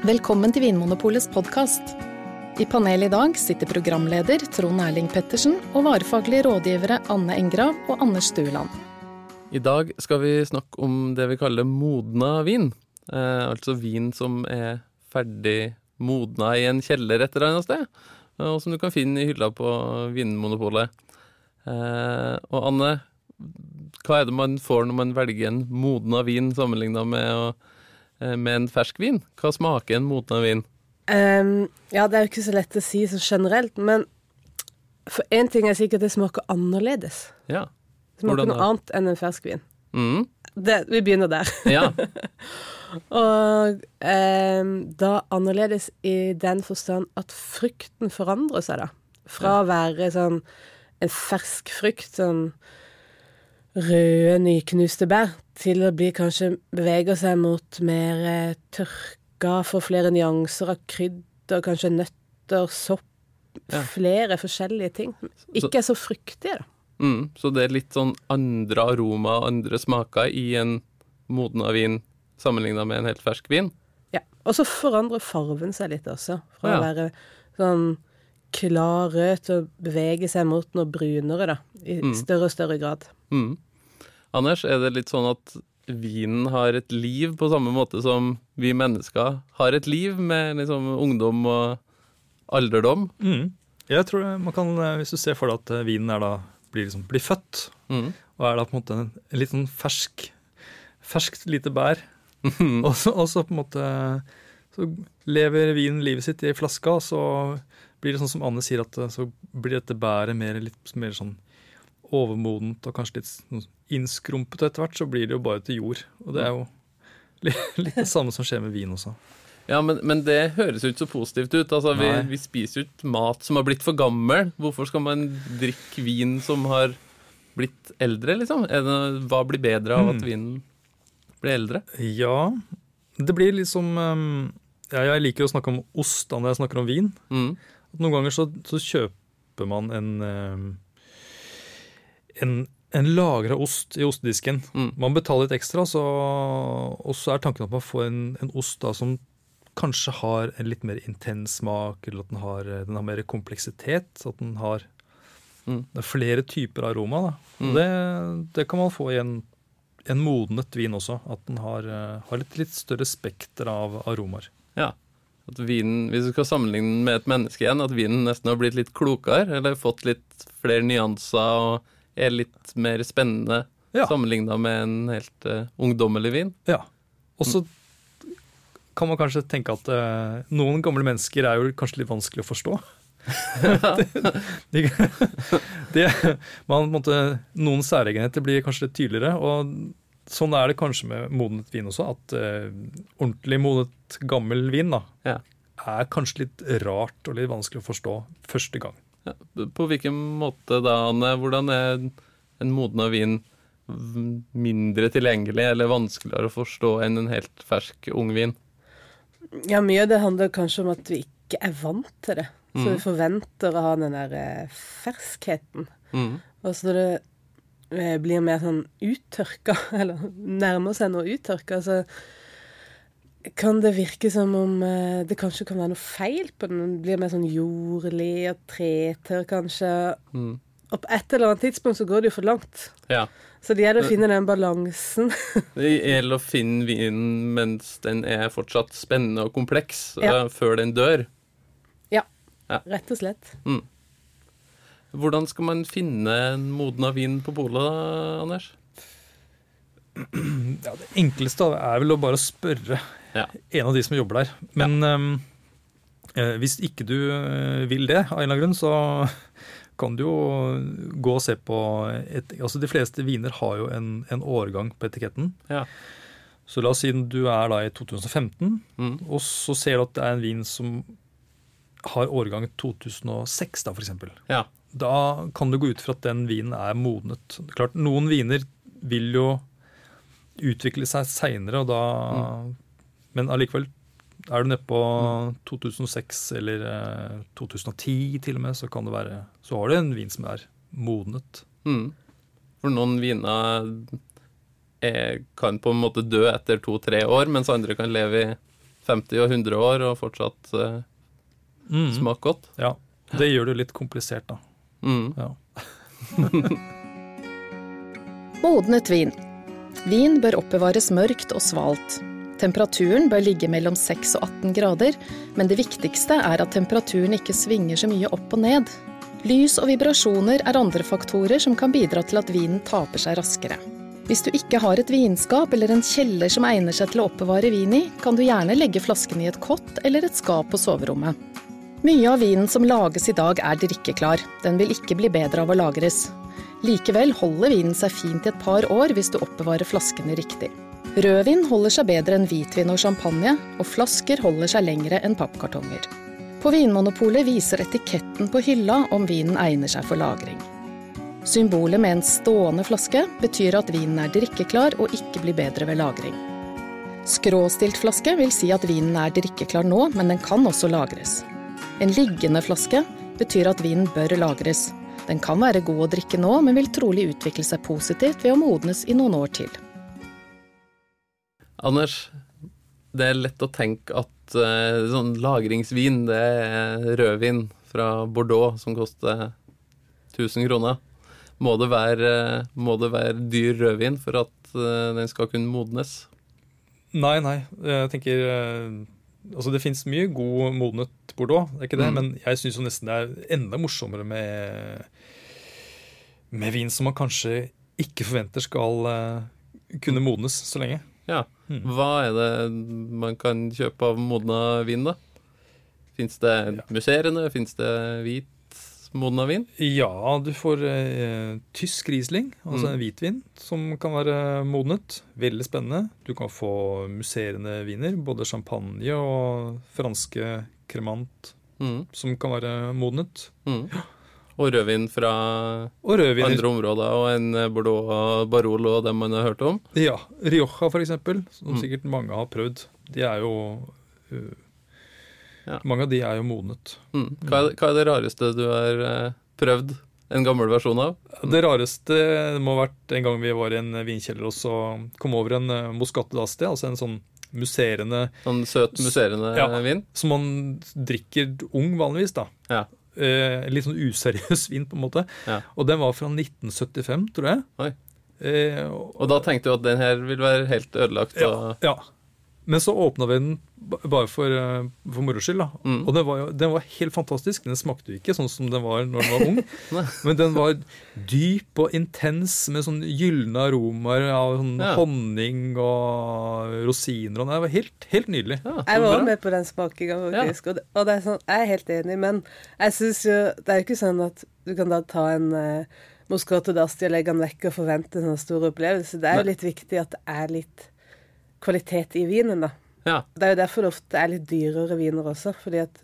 Velkommen til Vinmonopolets podkast. I panelet i dag sitter programleder Trond Erling Pettersen og varefaglige rådgivere Anne Engrav og Anders Stueland. I dag skal vi snakke om det vi kaller modna vin. Eh, altså vin som er ferdig modna i en kjeller et eller annet sted, og som du kan finne i hylla på Vinmonopolet. Eh, og Anne, hva er det man får når man velger en modna vin sammenligna med, eh, med en fersk vin? Hva smaker en modna vin? Um, ja, det er jo ikke så lett å si så generelt, men for én ting er sikkert det smaker annerledes. Ja. Det smaker Hvordan noe annet enn en fersk vin. Mm. Det, vi begynner der. Ja. Og um, da annerledes i den forstand at frukten forandrer seg, da. Fra å være sånn en fersk frukt, sånn røde, nyknuste bær, til å bli kanskje beveger seg mot mer eh, tørka, får flere nyanser av krydder, kanskje nøtter, sopp, Ja. flere forskjellige ting. Ikke så, så fruktige, da. Mm. Så det er litt sånn andre aroma og andre smaker i en modna vin sammenligna med en helt fersk vin. Ja. Og så forandrer farven seg litt også. Fra Ja. å være sånn klar rød til å bevege seg mot noe brunere, da. I Mm. større og større grad. Mm. Anders, er det litt sånn at vinen har et liv på samme måte som vi mennesker har et liv, med liksom ungdom og alderdom? Mm. Jeg tror man kan, eh, Hvis du ser for deg at eh, vinen er da, blir, liksom, blir født, Mm. og er da på en måte en, en litt sånn fersk ferskt lite bær, og, så, og så på en måte så lever vinen livet sitt i flaska, og så blir det sånn som Anne sier, at eh, så blir dette bæret mer, litt mer sånn overmodent og kanskje litt sånn innskrumpet etter hvert, så blir det jo bare til jord. Og det er jo litt, litt det samme som skjer med vin også. Ja, men, men det høres jo ikke så positivt ut. Altså, vi, vi spiser jo ikke mat som har blitt for gammel. Hvorfor skal man drikke vin som har blitt eldre, liksom? Det, hva blir bedre av at Mm. vinen blir eldre? Ja, det blir liksom um, ja, Jeg liker å snakke om ost da når jeg snakker om vin. Mm. Noen ganger så, så kjøper man en um, en, en lagra ost i ostedisken. Mm. Man betaler litt ekstra, så, og så er tanken at man får en, en ost da som kanskje har en litt mer intens smak, eller at den har, den har mer kompleksitet. At den har Mm. det er flere typer aroma. Mm. Det, det kan man få i en, en modnet vin også. At den har, har litt, litt større spekter av aromaer. Ja. At vinen, hvis du skal sammenligne den med et menneske igjen, at vinen nesten har blitt litt klokere, eller fått litt flere nyanser og er litt mer spennende Ja. sammenligna med en helt uh, ungdommelig vin. Ja. Og så kan man kanskje tenke at uh, noen gamle mennesker er jo kanskje litt vanskelig å forstå. de, de, man, måtte, noen særegenheter blir kanskje litt tydeligere. og Sånn er det kanskje med modnet vin også, at uh, ordentlig modnet gammel vin da, Ja. er kanskje litt rart og litt vanskelig å forstå første gang. Ja. På hvilken måte da, Anne? Hvordan er en modna vin mindre tilgjengelig eller vanskeligere å forstå enn en helt fersk ung vin? Ja, mye av det handler kanskje om at vi ikke er vant til det. Så Mm. vi forventer å ha den der eh, ferskheten. Mm. Og så når det eh, blir mer sånn uttørka, eller nærmer seg noe uttørka, så kan det virke som om eh, det kanskje kan være noe feil på den. Den blir mer sånn jordlig og tretørr, kanskje. Mm. Og på et eller annet tidspunkt så går det jo for langt. Ja. Så det gjelder å finne den balansen. Det gjelder å finne vinen mens den er fortsatt spennende og kompleks, Ja. eh, før den dør. Ja, Rett og slett. Hvordan skal man finne en modna vin på polet, Anders? Ja, det enkleste er vel å bare spørre Ja. en av de som jobber der. Men ja. eh, hvis ikke du eh, vil det, av en eller annen grunn, så kan du jo gå og se på et, altså De fleste viner har jo en, en årgang på etiketten. Ja. Så la oss si du er da i 2015, Mm. og så ser du at det er en vin som har årgang 2006, da, f.eks. Ja. Da kan du gå ut fra at den vinen er modnet. Klart, Noen viner vil jo utvikle seg seinere, og da Men allikevel, er du nede på 2006 eller eh, 2010 til og med, så kan det være Så har du en vin som er modnet. Mm. For noen viner er, kan på en måte dø etter to-tre år, mens andre kan leve i 50 og 100 år og fortsatt eh, Mm. smake godt. Ja. Det gjør det litt komplisert, da. Mm. Ja. Modnet vin. Vin bør oppbevares mørkt og svalt. Temperaturen bør ligge mellom 6 og 18 grader, men det viktigste er at temperaturen ikke svinger så mye opp og ned. Lys og vibrasjoner er andre faktorer som kan bidra til at vinen taper seg raskere. Hvis du ikke har et vinskap eller en kjeller som egner seg til å oppbevare vin i, kan du gjerne legge flasken i et kott eller et skap på soverommet. Mye av vinen som lages i dag er drikkeklar. Den vil ikke bli bedre av å lagres. Likevel holder vinen seg fint i et par år hvis du oppbevarer flaskene riktig. Rødvin holder seg bedre enn hvitvin og champagne, og flasker holder seg lengre enn pappkartonger. På Vinmonopolet viser etiketten på hylla om vinen egner seg for lagring. Symbolet med en stående flaske betyr at vinen er drikkeklar og ikke blir bedre ved lagring. Skråstilt flaske vil si at vinen er drikkeklar nå, men den kan også lagres. En liggende flaske betyr at vinen bør lagres. Den kan være god å drikke nå, men vil trolig utvikle seg positivt ved å modnes i noen år til. Anders, det er lett å tenke at eh, sånn lagringsvin, det er rødvin fra Bordeaux som koster 1000 kroner. Må det være, må det være dyr rødvin for at eh, den skal kunne modnes? Nei, nei. Jeg tenker eh, Altså, det fins mye god modnet Bordeaux, det er ikke det, Mm. men jeg syns nesten det er enda morsommere med, med vin som man kanskje ikke forventer skal eh, kunne modnes så lenge. Ja. Mm. Hva er det man kan kjøpe av modna vin, da? Fins det musserende? Fins det hvit modna vin? Ja, du får eh, tysk Riesling, altså Mm. en hvitvin, som kan være modnet. Veldig spennende. Du kan få musserende viner, både champagne og franske cremant, Mm. som kan være modnet. Mm. Og rødvin fra Og andre områder, og en Bordeaux Barol Barolo og dem man har hørt om. Ja. Rioja, eksempel, som Mm. sikkert mange har prøvd. De er jo uh, Ja. Mange av de er jo modnet. Mm. Hva, er, hva er det rareste du har eh, prøvd en gammel versjon av? Det rareste må ha vært en gang vi var i en vinkjeller og så kom over en uh, Moscato d'Asti, altså en sånn musserende Sånn søt, musserende Ja. vin? som man drikker ung vanligvis, da. Ja. Eh, litt sånn useriøs vin, på en måte. Ja. Og den var fra 1975, tror jeg. Eh, og, Og da tenkte du at den her vil være helt ødelagt? ja, ja. Men så åpna vi den bare for, eh, for moro skyld. Mm. Og den var, den var helt fantastisk. Den smakte jo ikke sånn som den var når den var ung. Men den var dyp og intens med sånn gylne aromaer av sånn Ja. honning og rosiner. Og det var helt, helt nydelig. ja, Jeg var bra. med på den smakinga, faktisk. Og, det, og det er sånn, jeg er helt enig, men jeg syns jo Det er jo ikke sånn at du kan da ta en uh, Moscato d'Asti og legge den vekk og forvente en sånn stor opplevelse. Det er jo litt viktig at det er litt kvalitet i vinen, da. Ja. Det er jo derfor det ofte er litt dyrere viner også, fordi at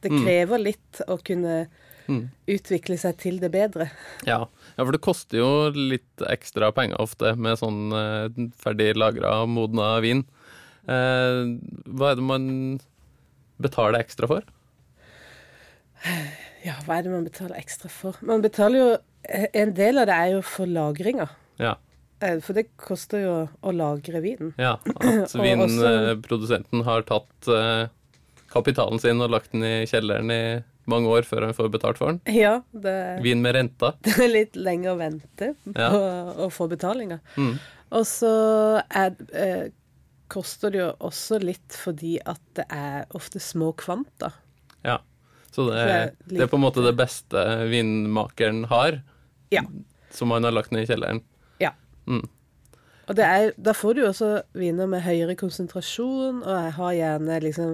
det Mm. krever litt å kunne Mm. utvikle seg til det bedre. Ja. ja, for det koster jo litt ekstra penger ofte med sånn eh, ferdig lagra, modna vin. Eh, hva er det man betaler ekstra for? Ja, hva er det man betaler ekstra for? Man betaler jo En del av det er jo for lagringa. Ja. Eh, For det koster jo å lagre vinen. ja at vinprodusenten har tatt eh, kapitalen sin og lagt den i kjelleren i mange år før han får betalt for den. Ja, det Vin med renta. det er litt lenger å vente på Ja. å få betalinga. Mm. Og så eh, koster det jo også litt fordi at det er ofte små kvanta. Ja. Så det Så det det er på en måte det beste vinmakeren har, Ja. som han har lagt ned i kjelleren. Ja. Mm. Og det er, da får du jo også viner med høyere konsentrasjon, og jeg har gjerne liksom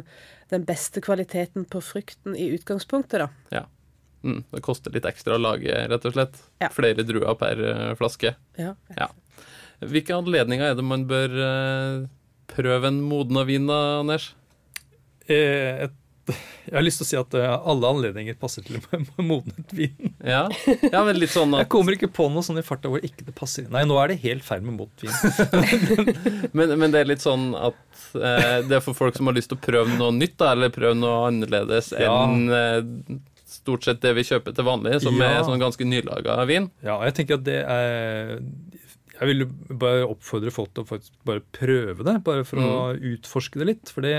den beste kvaliteten på frukten i utgangspunktet, da. Mm. Det koster litt ekstra å lage, rett og slett. Ja. Flere druer per eh, flaske. Ja. Ja. Hvilke anledninger er det man bør eh, prøve en modna vin da, Anders? Eh, et, jeg har lyst til å si at eh, alle anledninger passer til modnet vin. Ja, ja men litt sånn at... Jeg kommer ikke på noe sånn i farta hvor ikke det passer. Nei, nå er det helt feil med modnet vin. men, men det er litt sånn at eh, det er for folk som har lyst til å prøve noe nytt, da, eller prøve noe annerledes Ja. enn eh, stort sett det vi kjøper til vanlig, som Ja. er sånn ganske nylaga vin. Ja, jeg tenker at det er jeg vil bare oppfordre folk til å faktisk bare prøve det, bare for å utforske det litt. For det,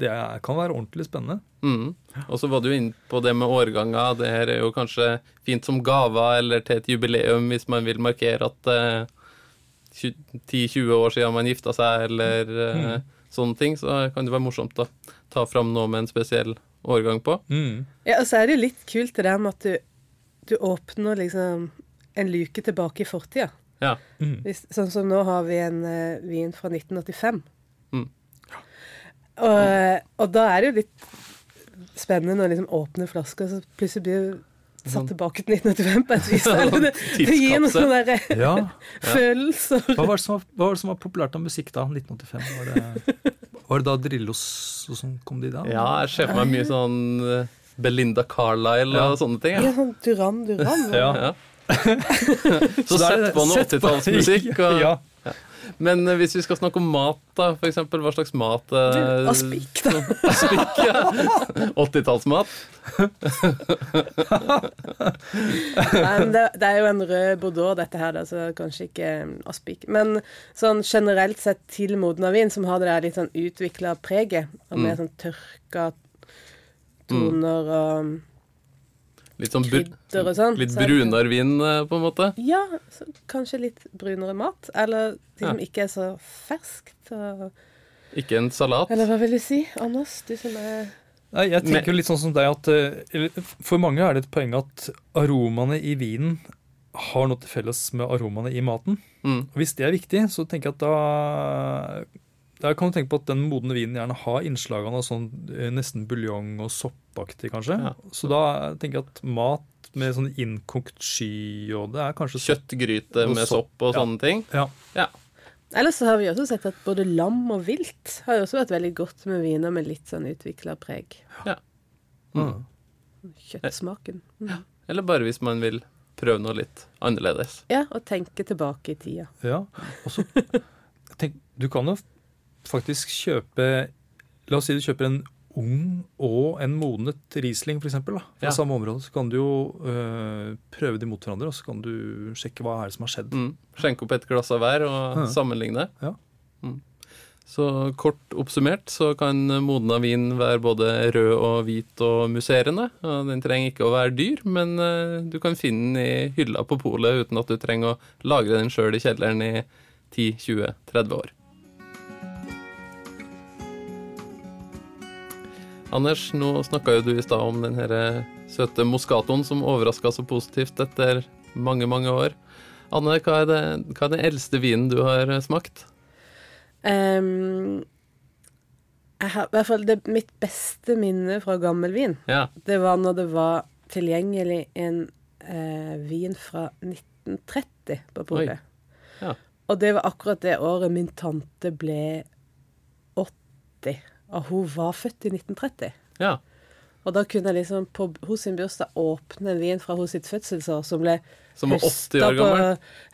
det kan være ordentlig spennende. Mm. Og så var du inne på det med årganger. Det her er jo kanskje fint som gaver eller til et jubileum hvis man vil markere at eh, 10-20 år siden man gifta seg, eller eh, sånne ting. Så kan det være morsomt å ta fram noe med en spesiell årgang på. Mm. Ja, og så er det jo litt kult det der med at du, du åpner liksom en luke tilbake i fortida. Ja. Mm. Hvis, sånn som nå har vi en uh, vin fra 1985. Mm. Og, og da er det jo litt spennende å liksom åpne flasker, så plutselig blir det satt tilbake til 1985 på et vis. Eller det, det gir noen sånne der, eh, Ja. følelser. Hva var, det som var, hva var det som var populært av musikk da? 1985? Var det, var det da Drillos og sånn kom de da? ja, jeg ser for meg mye sånn eh, Belinda Carlisle Ja. og sånne ting. Ja, Ja. sånn Duran Duran. Ja. Så sett på noe 80-tallsmusikk. Ja. Ja. Men eh, hvis vi skal snakke om mat, da, for eksempel, hva slags mat eh, Aspik, da. Aspik, ja. 80-tallsmat. Men det, det er jo en rød Bordeaux, dette her, da, så kanskje ikke um, aspik. Men sånn generelt sett til modna vin, som har det der litt sånn utvikla preget, og med Mm. sånn tørka toner og Litt sånn krydder og sånn. litt så er brunere vin, eh, på en måte. Ja, så kanskje litt brunere mat. Eller de som Ja. ikke er så ferskt. Og, Ikke en salat. eller hva vil du si, Anders? Du som er Nei, jeg tenker jo litt sånn som deg at eh, For mange er det et poeng at aromaene i vinen har noe til felles med aromaene i maten. Mm. Og Hvis det er viktig, så tenker jeg at da da kan tenke på at den modne vinen gjerne har innslagene av sånn eh, nesten buljong og soppaktig, kanskje. Ja. Så da tenker jeg at mat med sånn innkokt sky og det er kanskje. Kjøttgryte med sopp, og ja. sånne ting. Ja. Ja. Ellers så har vi også sett at både lam og vilt har jo også vært veldig godt med viner med litt sånn utvikla preg. Mm. Kjøttsmaken. Mm. Eller bare hvis man vil prøve noe litt annerledes. Ja, og tenke tilbake i tida. Ja. Og så tenk, Du kan jo faktisk kjøpe La oss si du kjøper en ung og en modnet Riesling, f.eks. Fra Ja. samme område. Så kan du jo øh, prøve de mot hverandre, og så kan du sjekke hva er det som har skjedd. Mm. Skjenke opp et glass av hver og Ja. sammenligne. Ja. Mm. Så kort oppsummert så kan modna vin være både rød og hvit og musserende. Og den trenger ikke å være dyr, men eh, du kan finne den i hylla på polet uten at du trenger å lagre den sjøl i kjelleren i 10-20-30 år. Anders, nå snakka jo du i stad om den her eh, søte moskatoen som overraska så positivt etter mange, mange år. Anne, hva er, det, hva er den eldste vinen du har eh, smakt? Um, jeg har, i hvert fall det, Mitt beste minne fra gammel vin, Ja. det var når det var tilgjengelig en eh, vin fra 1930 på polet. Ja. Og det var akkurat det året min tante ble 80. Og hun var født i 1930. ja. Og da kunne jeg liksom på hos sin bursdag åpne en vin fra hos sitt fødselsår som ble Som var 80 høsta på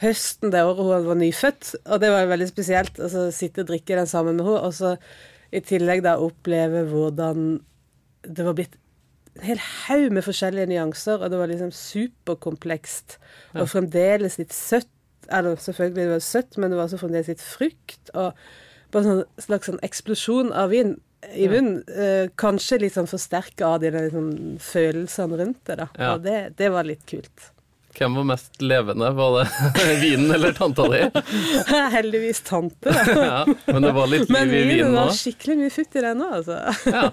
høsten det året hun var nyfødt. Og det var veldig spesielt. Altså sitte og drikke den sammen med henne, og så i tillegg da oppleve hvordan det var blitt en hel haug med forskjellige nyanser, og det var liksom superkomplekst. Ja. Og fremdeles litt søtt. Eller selvfølgelig det var søtt, men det var også fremdeles litt frukt. Og bare en sånn slags sånn eksplosjon av vin i bunnen uh, kanskje litt sånn forsterka av de liksom, følelsene rundt det, da. Ja. Og det, det var litt kult. Hvem var mest levende? Var det vinen eller tanta di? Heldigvis tante, da. Ja, men det var litt liv i vinen vinen har òg. skikkelig mye futt i den nå, altså. Ja.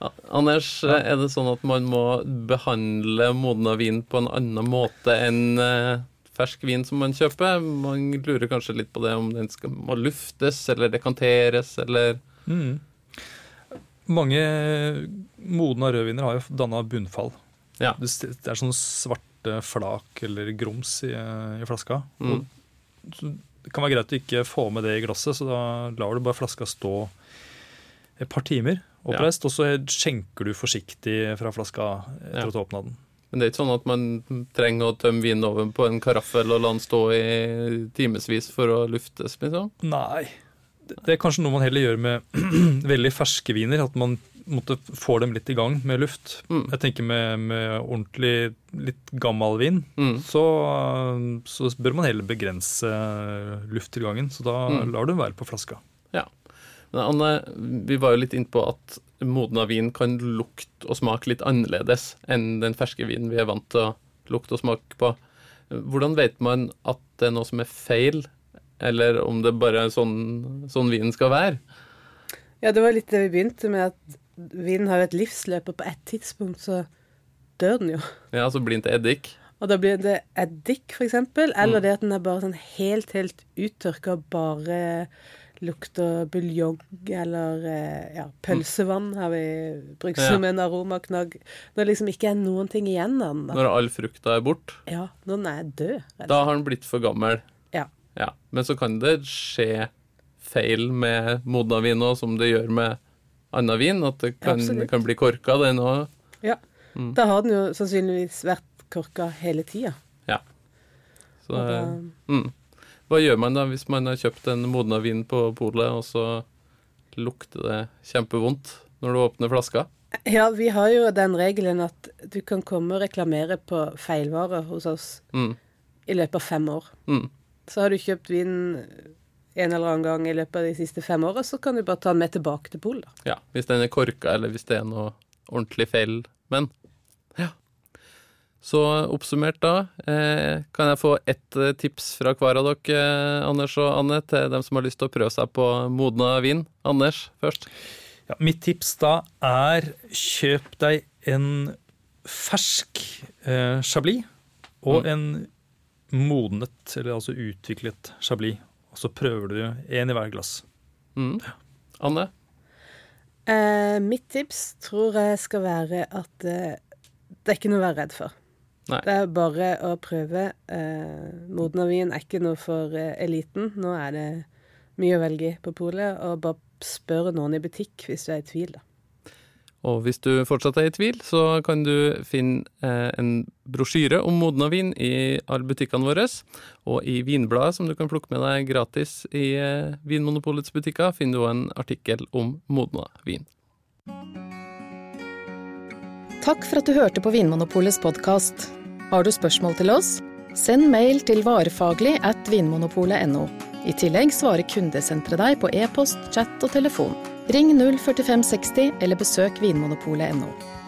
Ja. Anders, er det sånn at man må behandle modna vin på en annen måte enn eh, fersk vin som man kjøper? Man lurer kanskje litt på det om den skal, må luftes eller dekanteres eller Mm. Mange modne rødviner har jo danna bunnfall. Ja. Det, er sånn svarte flak eller grums i, i flaska. Mm. Det kan være greit å ikke få med det i glasset, så da lar du bare flaska stå et par timer oppreist, og så skjenker du forsiktig fra flaska etter Ja. å du åpna den. Men det er ikke sånn at man trenger å tømme vinen over på en karaffel og la den stå i timevis for å luftes, liksom? Nei. Det er kanskje noe man heller gjør med veldig ferske viner. At man, måtte, får dem litt i gang med luft. Mm. Jeg tenker med, med ordentlig litt gammel vin, Mm. så, så bør man heller begrense lufttilgangen. Så da Mm. lar du den være på flaska. Ja. Men Anne, vi var jo litt inne på at modna vin kan lukte og smake litt annerledes enn den ferske vinen vi er vant til å lukte og smake på. Hvordan vet man at det er noe som er feil, eller om det bare er sånn, sånn vinen skal være? Ja, det var litt det vi begynte med, at vinen har jo et livsløp, og på et tidspunkt så dør den jo. Ja, så blir den til eddik. Og da blir det eddik, for eksempel, eller det at den er bare sånn helt, helt uttørka bare lukter buljong eller eh, ja, pølsevann har vi brukt Ja. som en aromaknagg. Når det liksom ikke er noen ting igjen av den. Når all frukta er bort? Ja, når den er død. Eller? Da har den blitt for gammel. Ja. Ja. Men så kan det skje feil med modna vin òg, som det gjør med annen vin. At det kan, Absolutt. kan bli korka, den òg. Ja. Mm. Da har den jo sannsynligvis vært korka hele tida. Så da- mm. Hva gjør man da hvis man har kjøpt en modna vin på polet, og så lukter det kjempevondt når du åpner flaska? Ja, vi har jo den regelen at du kan komme og reklamere på feilvare hos oss Mm. i løpet av fem år. Mm. Så har du kjøpt vin en eller annen gang i løpet av de siste fem åra, så kan du bare ta den med tilbake til polet. Ja, hvis den er korka, eller hvis det er noe ordentlig feil. Men ja. Så oppsummert da, eh, kan jeg få ett eh, tips fra hver av dere, eh, Anders og Anne, til dem som har lyst til å prøve seg på modna vin? Anders først. Ja, mitt tips da er kjøp deg en fersk eh, chablis og en modnet, eller altså utviklet chablis. Og så prøver du én i hver glass. Mm. Anne? Eh, mitt tips tror jeg skal være at eh, det er ikke noe å være redd for. Nei. Det er bare å prøve. Eh, Modna vin er ikke noe for eh, eliten. Nå er det mye å velge i på polet, og bare spør noen i butikk hvis du er i tvil, da. Og hvis du fortsatt er i tvil, så kan du finne eh, en brosjyre om modna vin i alle butikkene våre. Og i Vinbladet, som du kan plukke med deg gratis i eh, Vinmonopolets butikker, finner du en artikkel om modna vin. Takk for at du hørte på Vinmonopolets podkast. Har du spørsmål til oss? Send mail til varefaglig at vinmonopolet.no. I tillegg svarer kundesenteret deg på e-post, chat og telefon. Ring 04560 eller besøk vinmonopolet.no.